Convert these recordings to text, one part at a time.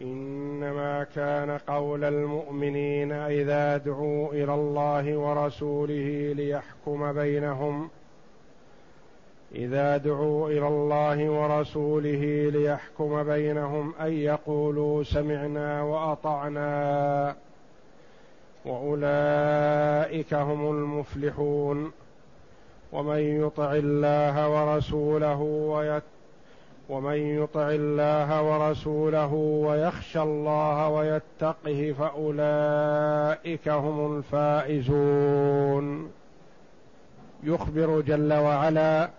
إنما كان قول المؤمنين إذا دعوا إلى الله ورسوله ليحكم بينهم. إذا دعوا إلى الله ورسوله ليحكم بينهم أن يقولوا سمعنا وأطعنا. وأولئك هم المفلحون. ومن يطع الله ورسوله ويت ومن يطع الله ورسوله ويخشى الله ويتقه فأولئك هم الفائزون. يخبر جل وعلا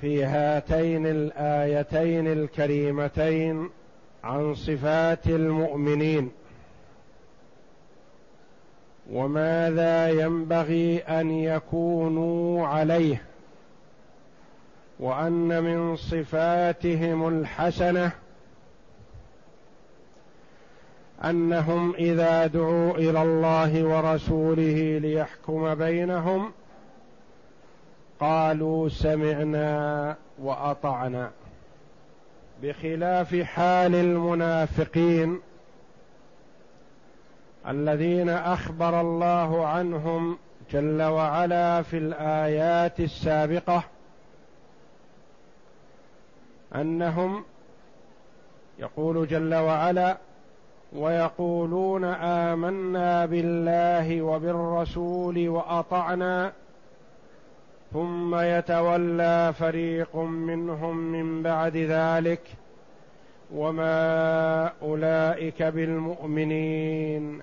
في هاتين الآيتين الكريمتين عن صفات المؤمنين. وماذا ينبغي أن يكونوا عليه؟ وأن من صفاتهم الحسنة أنهم إذا دعوا إلى الله ورسوله ليحكم بينهم قالوا سمعنا وأطعنا. بخلاف حال المنافقين الذين أخبر الله عنهم جل وعلا في الآيات السابقة أنهم يقول جل وعلا ويقولون آمنا بالله وبالرسول وأطعنا ثم يتولى فريق منهم من بعد ذلك وما أولئك بالمؤمنين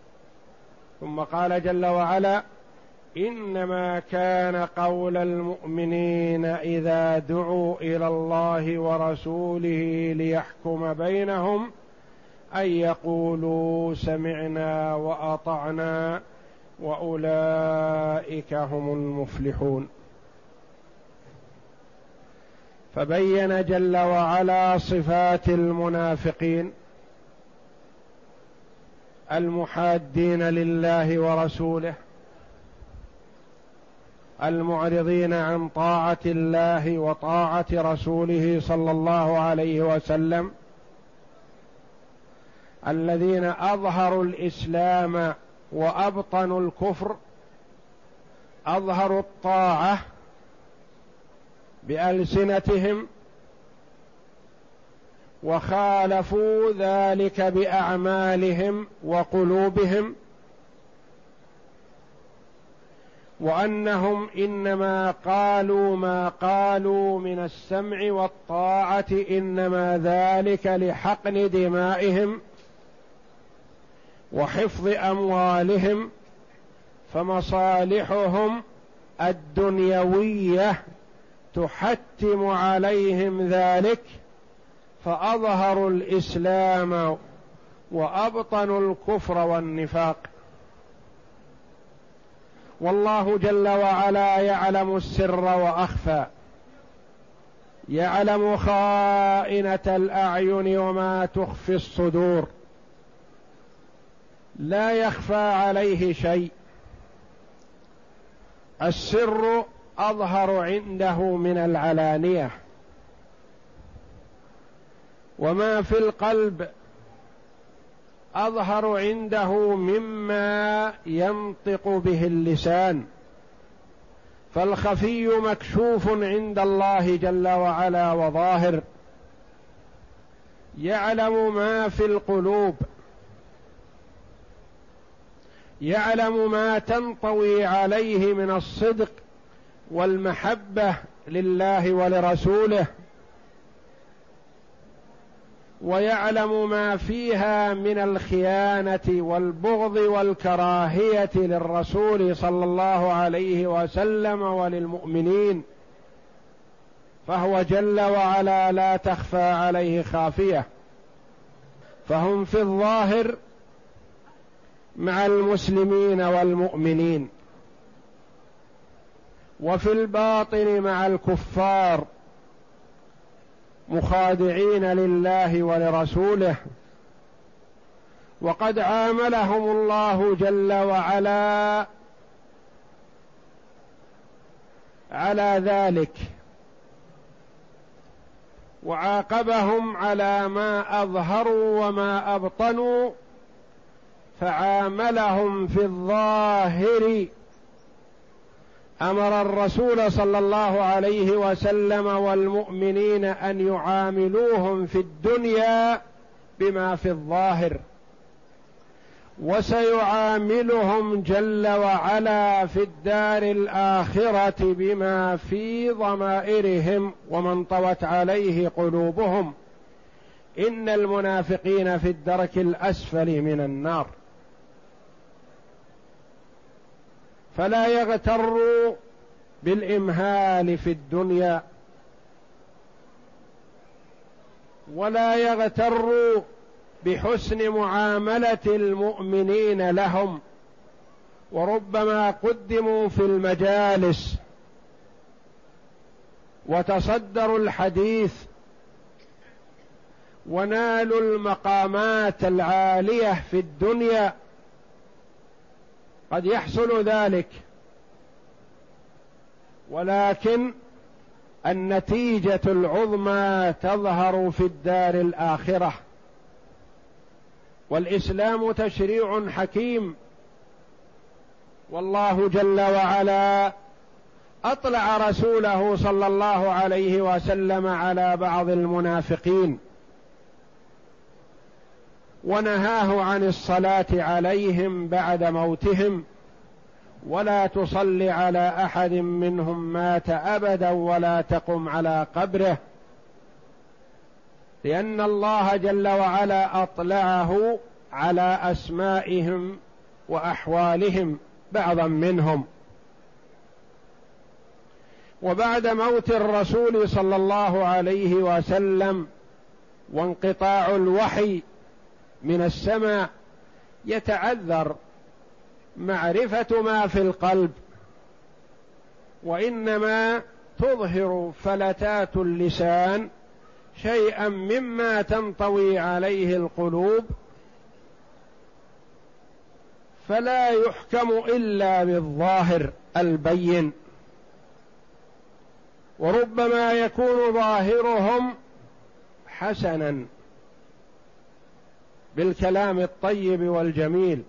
ثم قال جل وعلا إنما كان قول المؤمنين إذا دعوا إلى الله ورسوله ليحكم بينهم أن يقولوا سمعنا وأطعنا وأولئك هم المفلحون. فبين جل وعلا صفات المنافقين. المحادين لله ورسوله المعرضين عن طاعة الله وطاعة رسوله صلى الله عليه وسلم الذين أظهروا الإسلام وأبطنوا الكفر أظهروا الطاعة بألسنتهم وخالفوا ذلك بأعمالهم وقلوبهم وأنهم إنما قالوا ما قالوا من السمع والطاعة إنما ذلك لحقن دمائهم وحفظ أموالهم فمصالحهم الدنيوية تحتم عليهم ذلك فاظهروا الإسلام وابطنوا الكفر والنفاق. والله جل وعلا يعلم السر وأخفى. يعلم خائنة الأعين وما تخفي الصدور. لا يخفى عليه شيء. السر أظهر عنده من العلانية. وما في القلب أظهر عنده مما ينطق به اللسان. فالخفي مكشوف عند الله جل وعلا وظاهر. يعلم ما في القلوب. يعلم ما تنطوي عليه من الصدق والمحبة لله ولرسوله. ويعلم ما فيها من الخيانة والبغض والكراهية للرسول صلى الله عليه وسلم وللمؤمنين. فهو جل وعلا لا تخفى عليه خافية. فهم في الظاهر مع المسلمين والمؤمنين. وفي الباطن مع الكفار. مخادعين لله ولرسوله. وقد عاملهم الله جل وعلا على ذلك. وعاقبهم على ما أظهروا وما أبطنوا فعاملهم في الظاهر أمر الرسول صلى الله عليه وسلم والمؤمنين أن يعاملوهم في الدنيا بما في الظاهر وسيعاملهم جل وعلا في الدار الآخرة بما في ضمائرهم ومن طوت عليه قلوبهم. إن المنافقين في الدرك الأسفل من النار. فلا يغتروا بالإمهال في الدنيا ولا يغتروا بحسن معاملة المؤمنين لهم وربما قدموا في المجالس وتصدروا الحديث ونالوا المقامات العالية في الدنيا. قد يحصل ذلك. ولكن النتيجة العظمى تظهر في الدار الآخرة. والإسلام تشريع حكيم. والله جل وعلا أطلع رسوله صلى الله عليه وسلم على بعض المنافقين. ونهاه عن الصلاة عليهم بعد موتهم ولا تصل على أحد منهم مات أبدا ولا تقم على قبره لأن الله جل وعلا أطلعه على أسمائهم وأحوالهم بعضا منهم. وبعد موت الرسول صلى الله عليه وسلم وانقطاع الوحي من السماء يتعذر معرفة ما في القلب وإنما تظهر فلتات اللسان شيئا مما تنطوي عليه القلوب فلا يحكم إلا بالظاهر البين. وربما يكون ظاهرهم حسنا. بالكلام الطيب والجميل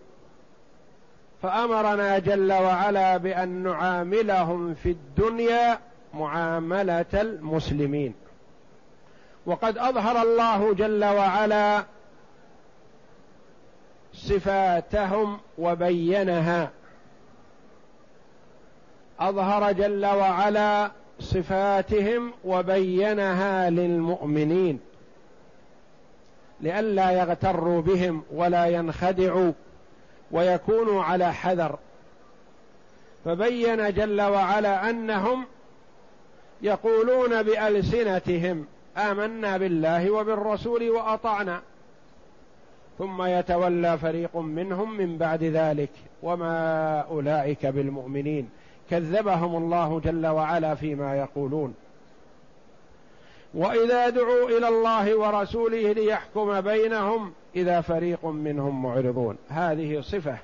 فأمرنا جل وعلا بأن نعاملهم في الدنيا معاملة المسلمين. وقد أظهر الله جل وعلا صفاتهم وبينها. أظهر جل وعلا صفاتهم وبينها للمؤمنين. لئلا يغتروا بهم ولا ينخدعوا ويكونوا على حذر. فبين جل وعلا أنهم يقولون بألسنتهم آمنا بالله وبالرسول وأطعنا. ثم يتولى فريق منهم من بعد ذلك وما أولئك بالمؤمنين. كذبهم الله جل وعلا فيما يقولون. وإذا دعوا إلى الله ورسوله ليحكم بينهم إذا فريق منهم معرضون. هذه صفة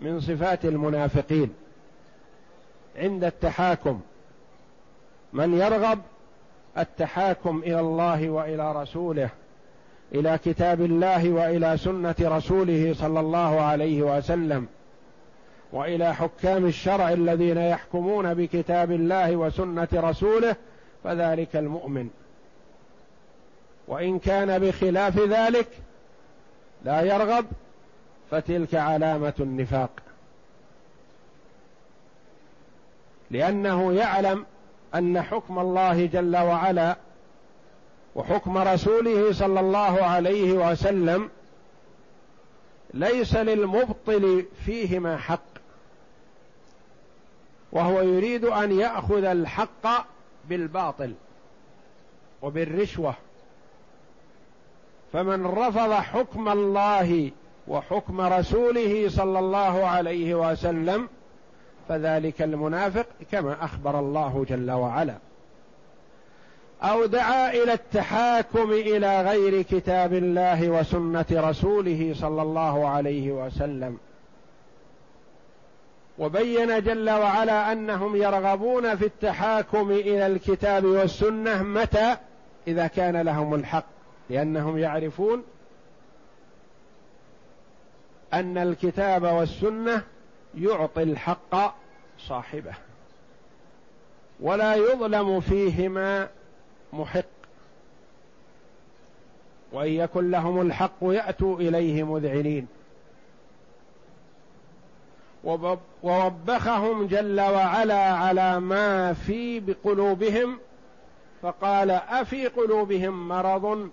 من صفات المنافقين. عند التحاكم من يرغب التحاكم إلى الله وإلى رسوله إلى كتاب الله وإلى سنة رسوله صلى الله عليه وسلم وإلى حكام الشرع الذين يحكمون بكتاب الله وسنة رسوله فذلك المؤمن. وإن كان بخلاف ذلك لا يرغب فتلك علامة النفاق. لأنه يعلم أن حكم الله جل وعلا وحكم رسوله صلى الله عليه وسلم ليس للمبطل فيهما حق وهو يريد أن يأخذ الحق بالباطل وبالرشوة. فمن رفض حكم الله وحكم رسوله صلى الله عليه وسلم فذلك المنافق كما أخبر الله جل وعلا. أو دعا إلى التحاكم إلى غير كتاب الله وسنة رسوله صلى الله عليه وسلم. وبين جل وعلا أنهم يرغبون في التحاكم إلى الكتاب والسنة متى؟ إذا كان لهم الحق لأنهم يعرفون أن الكتاب والسنة يعطي الحق صاحبه ولا يظلم فيهما محق. وإن يكن لهم الحق يأتوا إليه مذعنين. ووبخهم جل وعلا على ما في بقلوبهم فقال أفي قلوبهم مرض؟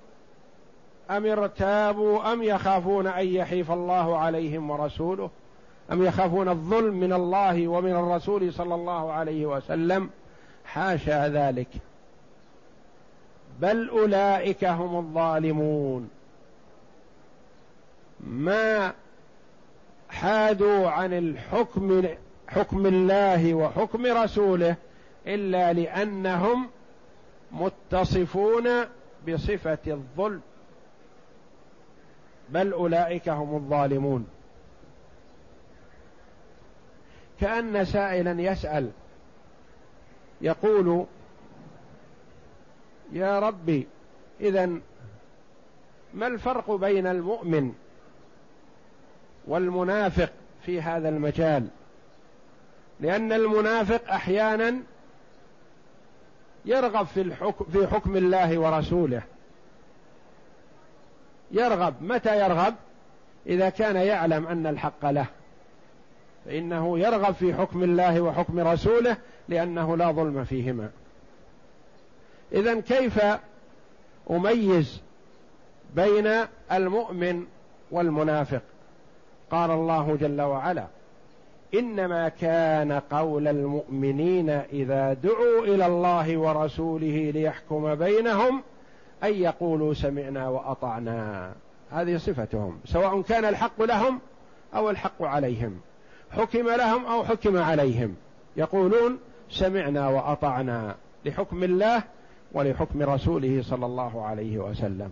أم ارتابوا؟ أم يخافون أن يحيف الله عليهم ورسوله؟ أم يخافون الظلم من الله ومن الرسول صلى الله عليه وسلم؟ حاشا ذلك. بل أولئك هم الظالمون. ما حادوا عن الحكم حكم الله وحكم رسوله إلا لأنهم متصفون بصفة الظلم. بل أولئك هم الظالمون. كأن سائلا يسأل يقول يا ربي اذا ما الفرق بين المؤمن والمنافق في هذا المجال لأن المنافق أحيانا يرغب في الحكم في حكم الله ورسوله. يرغب متى يرغب؟ إذا كان يعلم أن الحق له. فإنه يرغب في حكم الله وحكم رسوله لأنه لا ظلم فيهما. إذا كيف أميز بين المؤمن والمنافق؟ قال الله جل وعلا إنما كان قول المؤمنين إذا دعوا إلى الله ورسوله ليحكم بينهم أن يقولوا سمعنا وأطعنا. هذه صفتهم سواء كان الحق لهم أو الحق عليهم. حكم لهم أو حكم عليهم. يقولون سمعنا وأطعنا لحكم الله ولحكم رسوله صلى الله عليه وسلم.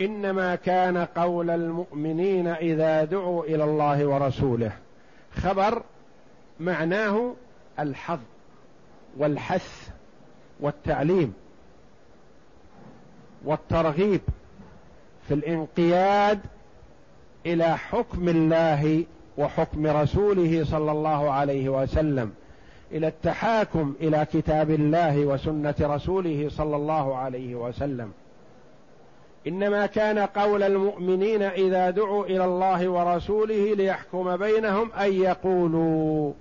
إنما كان قول المؤمنين إذا دعوا إلى الله ورسوله. خبر معناه الحظ والحث والتعليم والترغيب في الانقياد إلى حكم الله وحكم رسوله صلى الله عليه وسلم إلى التحاكم إلى كتاب الله وسنة رسوله صلى الله عليه وسلم. إنما كان قول المؤمنين إذا دعوا إلى الله ورسوله ليحكم بينهم أن يقولوا.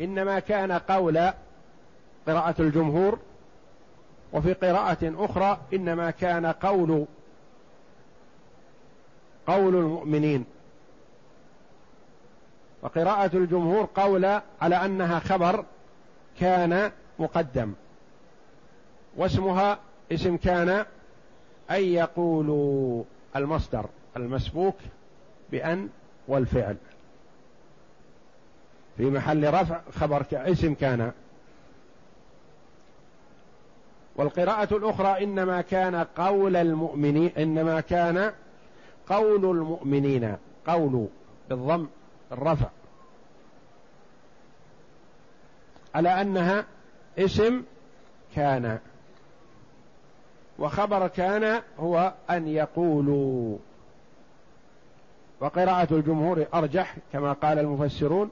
إنما كان قول قراءة الجمهور وفي قراءة أخرى إنما كان قول قول المؤمنين. وقراءة الجمهور قول على أنها خبر كان مقدم واسمها اسم كان أن يقولوا المصدر المسبوك بأن والفعل. في محل رفع خبر اسم كان. والقراءة الأخرى إنما كان قول المؤمنين إنما كان قول المؤمنين قول بالضم الرفع. على أنها اسم كان. وخبر كان هو أن يقولوا وقراءة الجمهور أرجح كما قال المفسرون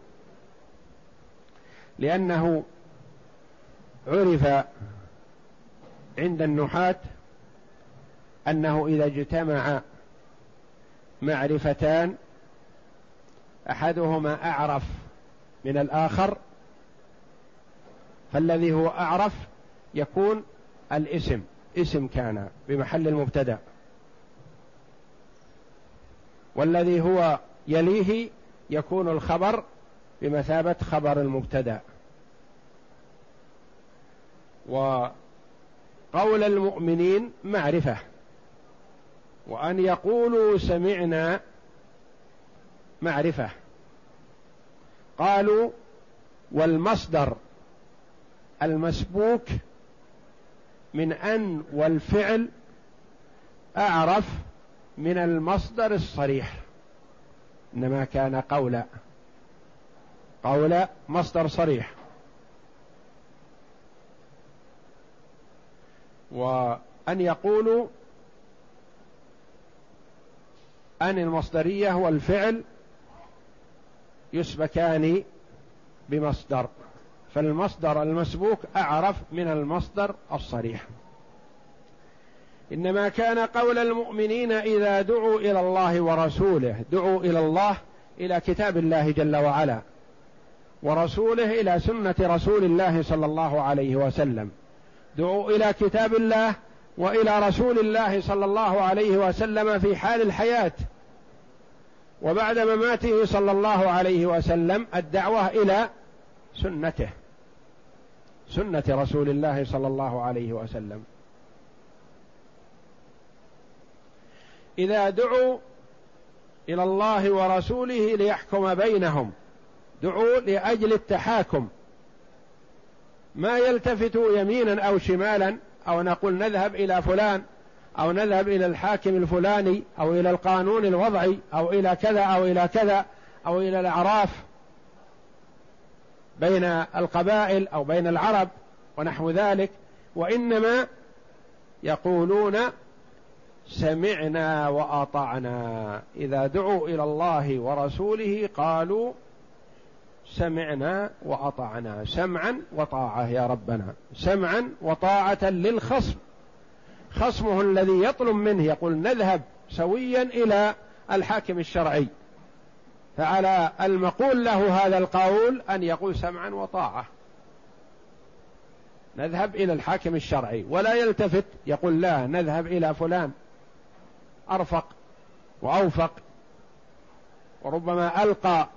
لأنه عرف عند النحاة أنه إذا اجتمع معرفتان أحدهما أعرف من الآخر فالذي هو أعرف يكون الاسم. اسم كان بمحل المبتدأ. والذي هو يليه يكون الخبر بمثابة خبر المبتدأ. وقول المؤمنين معرفة. وأن يقولوا سمعنا معرفة. قالوا والمصدر المسبوك من أن والفعل أعرف من المصدر الصريح إنما كان قولا قول مصدر صريح. وأن يقولوا أن المصدرية والفعل يسبكان بمصدر. فالمصدر المسبوك أعرف من المصدر الصريح. إنما كان قول المؤمنين إذا دعوا إلى الله ورسوله دعوا إلى الله إلى كتاب الله جل وعلا ورسوله إلى سنة رسول الله صلى الله عليه وسلم دعوا إلى كتاب الله وإلى رسول الله صلى الله عليه وسلم في حال الحياة وبعد مماته صلى الله عليه وسلم الدعوة إلى سنته. سنة رسول الله صلى الله عليه وسلم. إذا دعوا إلى الله ورسوله ليحكم بينهم. دعوا لأجل التحاكم. ما يلتفت يمينا أو شمالا أو نقول نذهب إلى فلان أو نذهب إلى الحاكم الفلاني أو إلى القانون الوضعي أو إلى كذا أو إلى كذا أو إلى الأعراف. بين القبائل أو بين العرب ونحو ذلك وإنما يقولون سمعنا وأطعنا. إذا دعوا إلى الله ورسوله قالوا سمعنا وأطعنا. سمعا وطاعة يا ربنا. سمعا وطاعة للخصم. خصمه الذي يطلب منه يقول نذهب سويا إلى الحاكم الشرعي. فعلى المقول له هذا القول أن يقول سمعا وطاعة. نذهب إلى الحاكم الشرعي. ولا يلتفت يقول لا نذهب إلى فلان. أرفق وأوفق. وربما ألقى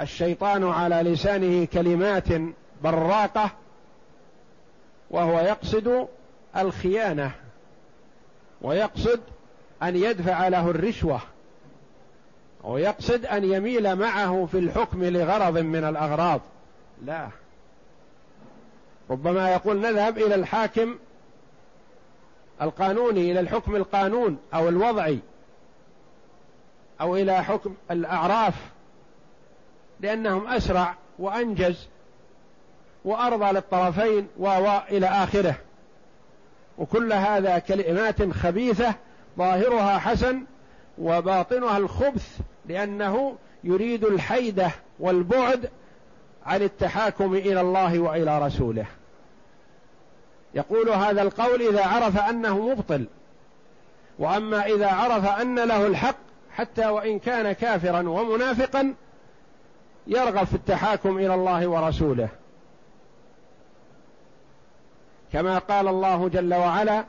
الشيطان على لسانه كلمات براقة وهو يقصد الخيانة ويقصد أن يدفع له الرشوة. ويقصد أن يميل معه في الحكم لغرض من الأغراض. لا. ربما يقول نذهب إلى الحاكم القانوني إلى الحكم القانون أو الوضعي أو إلى حكم الأعراف لأنهم أسرع وأنجز وأرضى للطرفين وإلى آخره. وكل هذا كلمات خبيثة ظاهرها حسن وباطنها الخبث لأنه يريد الحيدة والبعد عن التحاكم إلى الله وإلى رسوله. يقول هذا القول إذا عرف أنه مبطل. وأما إذا عرف أن له الحق حتى وإن كان كافرا ومنافقا يرغب في التحاكم إلى الله ورسوله. كما قال الله جل وعلا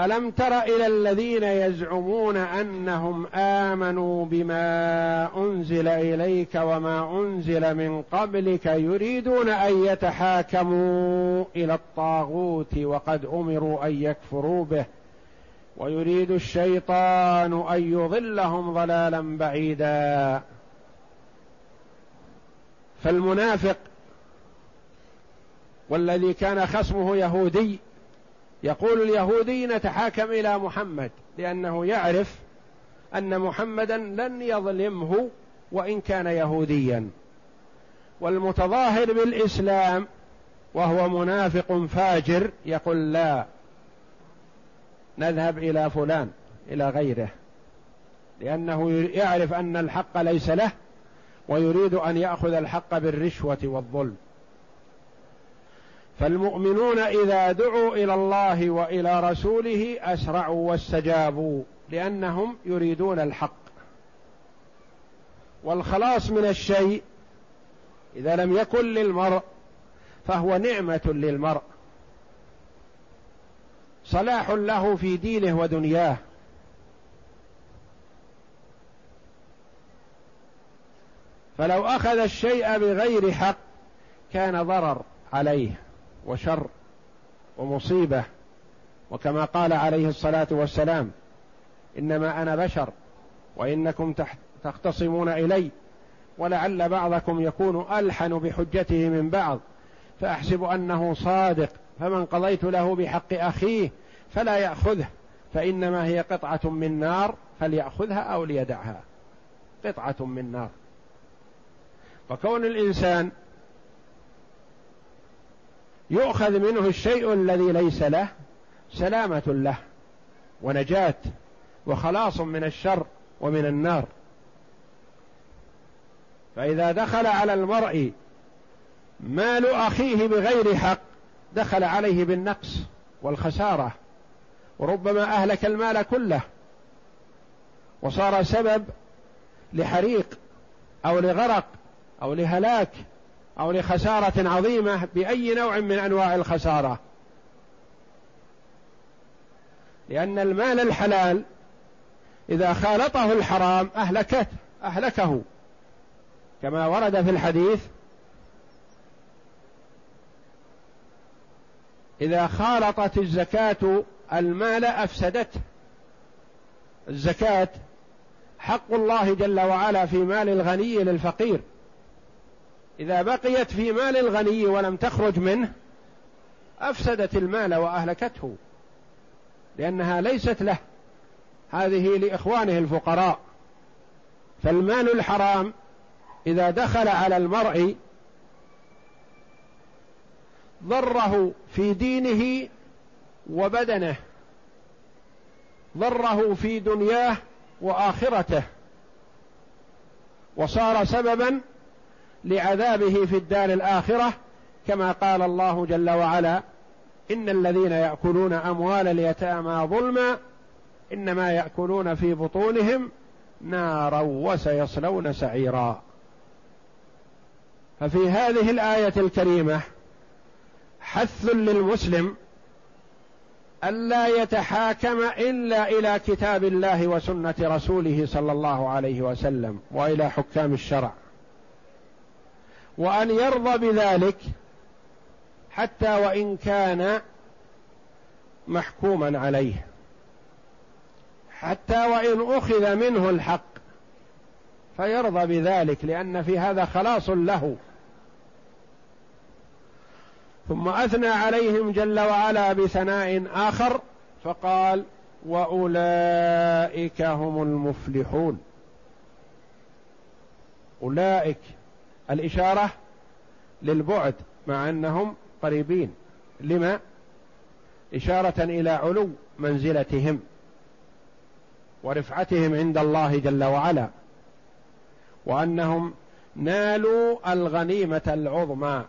ألم تر إلى الذين يزعمون أنهم آمنوا بما أنزل إليك وما أنزل من قبلك يريدون أن يتحاكموا إلى الطاغوت وقد أمروا أن يكفروا به. ويريد الشيطان أن يضلهم ضلالا بعيدا. فالمنافق والذي كان خصمه يهودي يقول اليهودي نتحاكم إلى محمد لأنه يعرف أن محمدا لن يظلمه وإن كان يهوديا. والمتظاهر بالإسلام وهو منافق فاجر يقول لا نذهب إلى فلان إلى غيره. لأنه يعرف أن الحق ليس له ويريد أن يأخذ الحق بالرشوة والظلم. فالمؤمنون إذا دعوا إلى الله وإلى رسوله أسرعوا واستجابوا لأنهم يريدون الحق. والخلاص من الشيء إذا لم يكن للمرء فهو نعمة للمرء. صلاح له في دينه ودنياه. فلو أخذ الشيء بغير حق كان ضرر عليه. وشر ومصيبة. وكما قال عليه الصلاة والسلام إنما أنا بشر وإنكم تختصمون إلي ولعل بعضكم يكون ألحن بحجته من بعض فأحسب أنه صادق فمن قضيت له بحق أخيه فلا يأخذه فإنما هي قطعة من نار فليأخذها أو ليدعها. قطعة من نار. فكون الإنسان يؤخذ منه الشيء الذي ليس له سلامة له ونجاة وخلاص من الشر ومن النار. فإذا دخل على المرء مال أخيه بغير حق دخل عليه بالنقص والخسارة وربما أهلك المال كله وصار سبب لحريق أو لغرق أو لهلاك أو لخسارة عظيمة بأي نوع من أنواع الخسارة. لأن المال الحلال إذا خالطه الحرام اهلكته أهلكه. كما ورد في الحديث إذا خالطت الزكاة المال افسدته الزكاة حق الله جل وعلا في مال الغني للفقير. إذا بقيت في مال الغني ولم تخرج منه أفسدت المال وأهلكته لأنها ليست له. هذه لإخوانه الفقراء. فالمال الحرام إذا دخل على المرء ضره في دينه وبدنه ضره في دنياه وآخرته. وصار سببا لعذابه في الدار الآخرة كما قال الله جل وعلا إن الذين يأكلون أموال اليتامى ظلما إنما يأكلون في بطونهم نارا وسيصلون سعيرا. ففي هذه الآية الكريمة حث للمسلم الا يتحاكم إلا إلى كتاب الله وسنة رسوله صلى الله عليه وسلم وإلى حكام الشرع. وأن يرضى بذلك حتى وإن كان محكوما عليه. حتى وإن أخذ منه الحق فيرضى بذلك لأن في هذا خلاص له. ثم أثنى عليهم جل وعلا بثناء آخر فقال وأولئك هم المفلحون. أولئك الإشارة للبعد مع أنهم قريبين. لما؟ إشارة إلى علو منزلتهم ورفعتهم عند الله جل وعلا وأنهم نالوا الغنيمة العظمى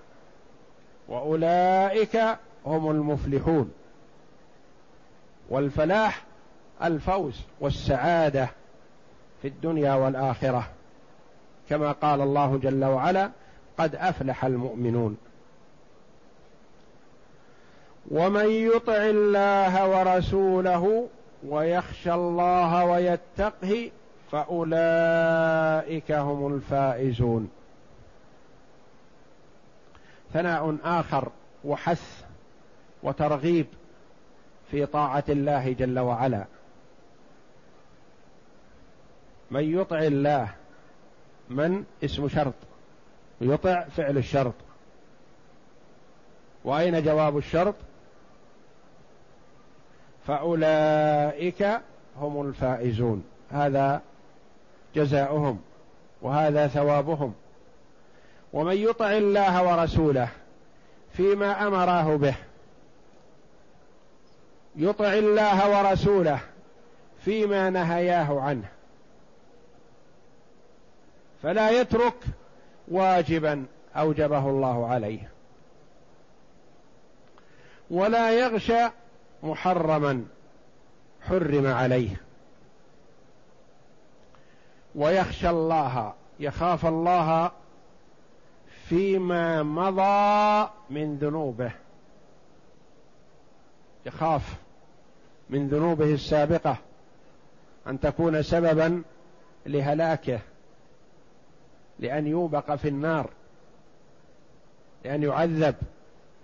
وأولئك هم المفلحون. والفلاح الفوز والسعادة في الدنيا والآخرة. كما قال الله جل وعلا قد أفلح المؤمنون. ومن يطع الله ورسوله ويخشى الله ويتقه فأولئك هم الفائزون. ثناء آخر وحث وترغيب في طاعة الله جل وعلا. من يطع الله من؟ اسم شرط. يطع فعل الشرط. وأين جواب الشرط؟ فأولئك هم الفائزون. هذا جزاؤهم وهذا ثوابهم. ومن يطع الله ورسوله فيما أمراه به يطع الله ورسوله فيما نهياه عنه. فلا يترك واجبا أوجبه الله عليه. ولا يغشى محرما حرم عليه. ويخشى الله يخاف الله فيما مضى من ذنوبه. يخاف من ذنوبه السابقة أن تكون سببا لهلاكه. لأن يوبق في النار لأن يعذب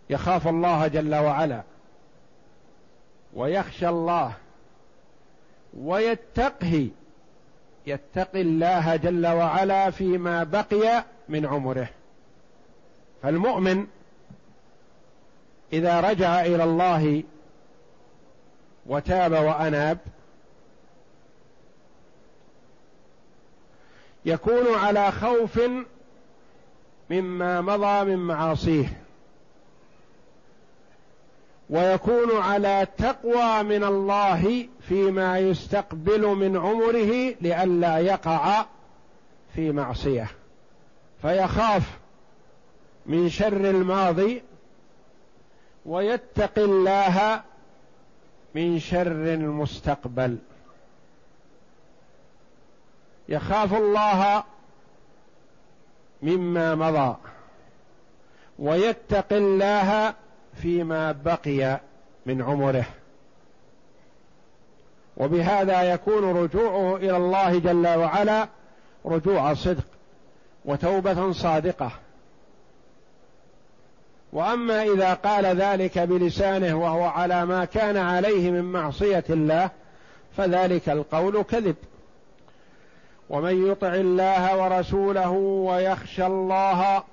يخاف الله جل وعلا ويخشى الله ويتقه يتقي الله جل وعلا فيما بقي من عمره. فالمؤمن إذا رجع إلى الله وتاب وأناب يكون على خوف مما مضى من معاصيه. ويكون على تقوى من الله فيما يستقبل من عمره لئلا يقع في معصية. فيخاف من شر الماضي ويتقي الله من شر المستقبل. يخاف الله مما مضى ويتقي الله فيما بقي من عمره. وبهذا يكون رجوعه إلى الله جل وعلا رجوع صدق وتوبة صادقة. وأما إذا قال ذلك بلسانه وهو على ما كان عليه من معصية الله فذلك القول كذب. ومن يطع الله ورسوله ويخشى الله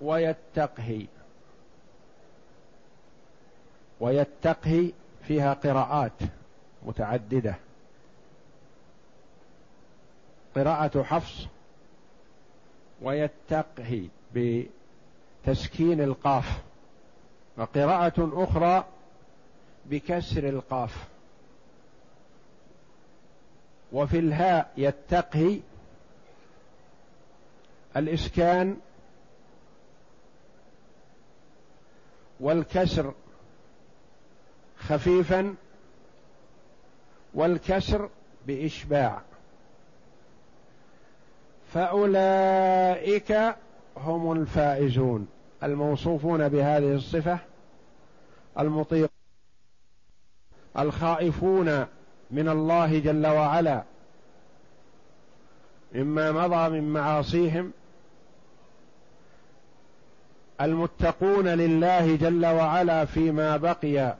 ويتقه. ويتقه فيها قراءات متعددة. قراءة حفص ويتقه بتسكين القاف. وقراءة أخرى بكسر القاف. وفي الهاء يتقي الإسكان والكسر خفيفا والكسر بإشباع. فأولئك هم الفائزون الموصوفون بهذه الصفة المطيع الخائفون من الله جل وعلا مما مضى من معاصيهم المتقون لله جل وعلا فيما بقي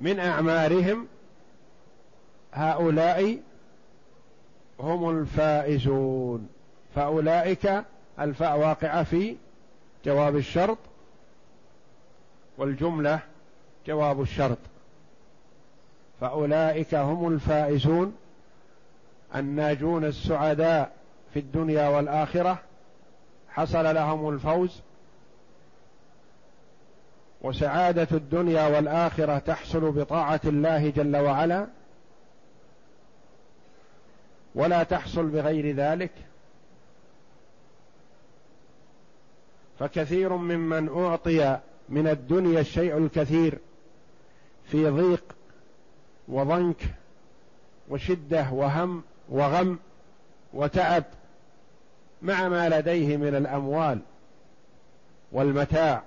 من أعمارهم هؤلاء هم الفائزون. فأولئك الفاء واقعه في جواب الشرط والجملة جواب الشرط. فأولئك هم الفائزون الناجون السعداء في الدنيا والآخرة. حصل لهم الفوز. وسعادة الدنيا والآخرة تحصل بطاعة الله جل وعلا. ولا تحصل بغير ذلك. فكثير ممن أعطي من الدنيا الشيء الكثير في ضيق وضنك وشدة وهم وغم وتعب مع ما لديه من الأموال والمتاع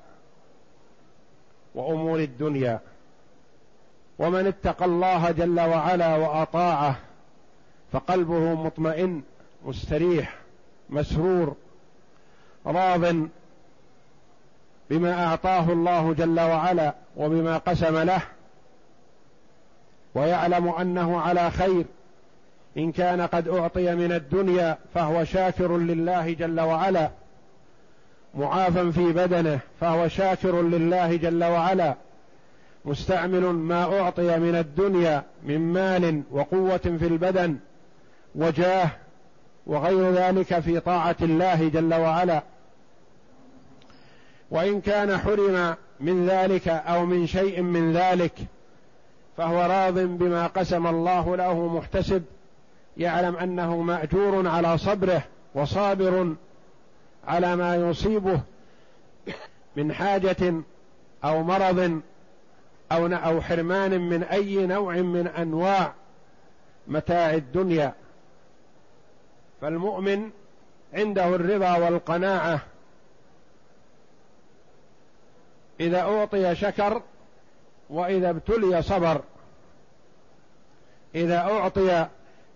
وأمور الدنيا. ومن اتقى الله جل وعلا وأطاعه فقلبه مطمئن مستريح مسرور راض بما أعطاه الله جل وعلا وبما قسم له ويعلم أنه على خير. إن كان قد أعطي من الدنيا فهو شاكر لله جل وعلا. معافى في بدنه فهو شاكر لله جل وعلا. مستعمل ما أعطي من الدنيا من مال وقوة في البدن وجاه وغير ذلك في طاعة الله جل وعلا. وإن كان حرم من ذلك أو من شيء من ذلك فهو راض بما قسم الله له محتسب يعلم أنه مأجور على صبره وصابر على ما يصيبه من حاجة أو مرض أو أو حرمان من أي نوع من أنواع متاع الدنيا. فالمؤمن عنده الرضا والقناعة. إذا أعطي شكر وإذا ابتلي صبر. إذا أعطي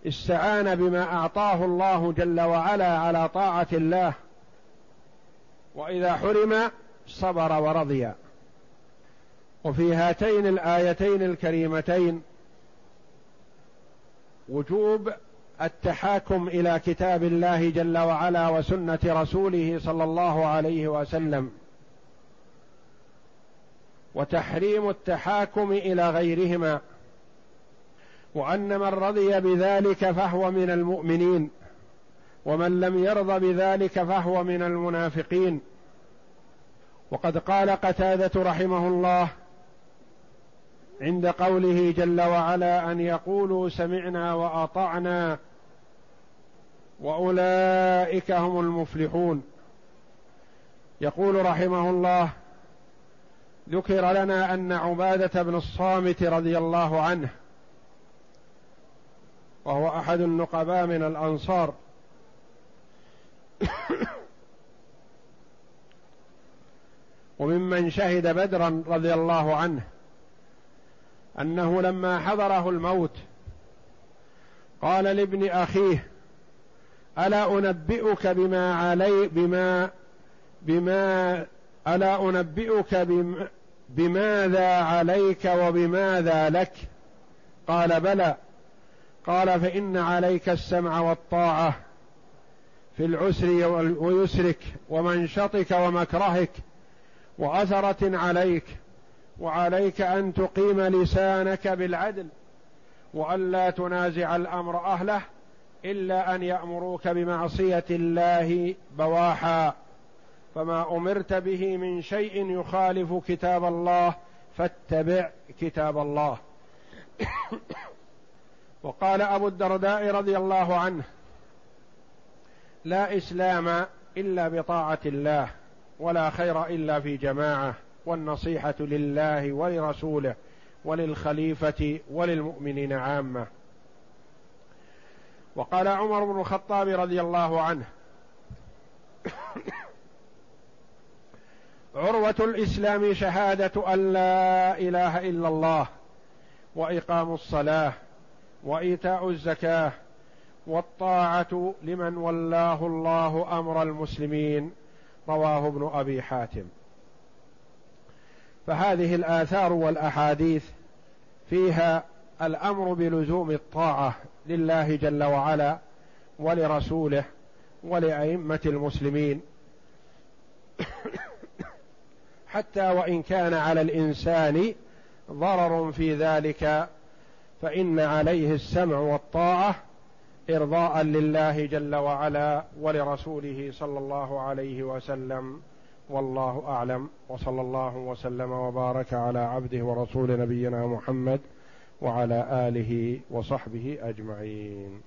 استعان بما أعطاه الله جل وعلا على طاعة الله. وإذا حرم صبر ورضي. وفي هاتين الآيتين الكريمتين وجوب التحاكم إلى كتاب الله جل وعلا وسنة رسوله صلى الله عليه وسلم. وتحريم التحاكم إلى غيرهما وأن من رضي بذلك فهو من المؤمنين ومن لم يرض بذلك فهو من المنافقين. وقد قال قتادة رحمه الله عند قوله جل وعلا أن يقولوا سمعنا وأطعنا وأولئك هم المفلحون. يقول رحمه الله ذكر لنا أن عبادة بن الصامت رضي الله عنه وهو أحد النقباء من الأنصار. وممن شهد بدرا رضي الله عنه أنه لما حضره الموت قال لابن أخيه ألا أنبئك بما علي بما بما ألا أنبئك بما بماذا عليك وبماذا لك؟ قال بلى. قال فإن عليك السمع والطاعة في العسر ويسرك ومنشطك ومكرهك وأثرة عليك وعليك أن تقيم لسانك بالعدل والا تنازع الأمر أهله إلا أن يأمروك بمعصية الله بواحا. فما أمرت به من شيء يخالف كتاب الله فاتبع كتاب الله. وقال أبو الدرداء رضي الله عنه لا إسلام إلا بطاعة الله ولا خير إلا في جماعة والنصيحة لله ولرسوله وللخليفة وللمؤمنين عامة. وقال عمر بن الخطاب رضي الله عنه عروة الإسلام شهادة أن لا إله إلا الله وإقام الصلاة وإيتاء الزكاة والطاعة لمن ولاه الله أمر المسلمين رواه ابن أبي حاتم. فهذه الآثار والأحاديث فيها الأمر بلزوم الطاعة لله جل وعلا ولرسوله ولأئمة المسلمين. حتى وإن كان على الإنسان ضرر في ذلك فإن عليه السمع والطاعة إرضاء لله جل وعلا ولرسوله صلى الله عليه وسلم. والله أعلم. وصلى الله وسلم وبارك على عبده ورسول نبينا محمد وعلى آله وصحبه أجمعين.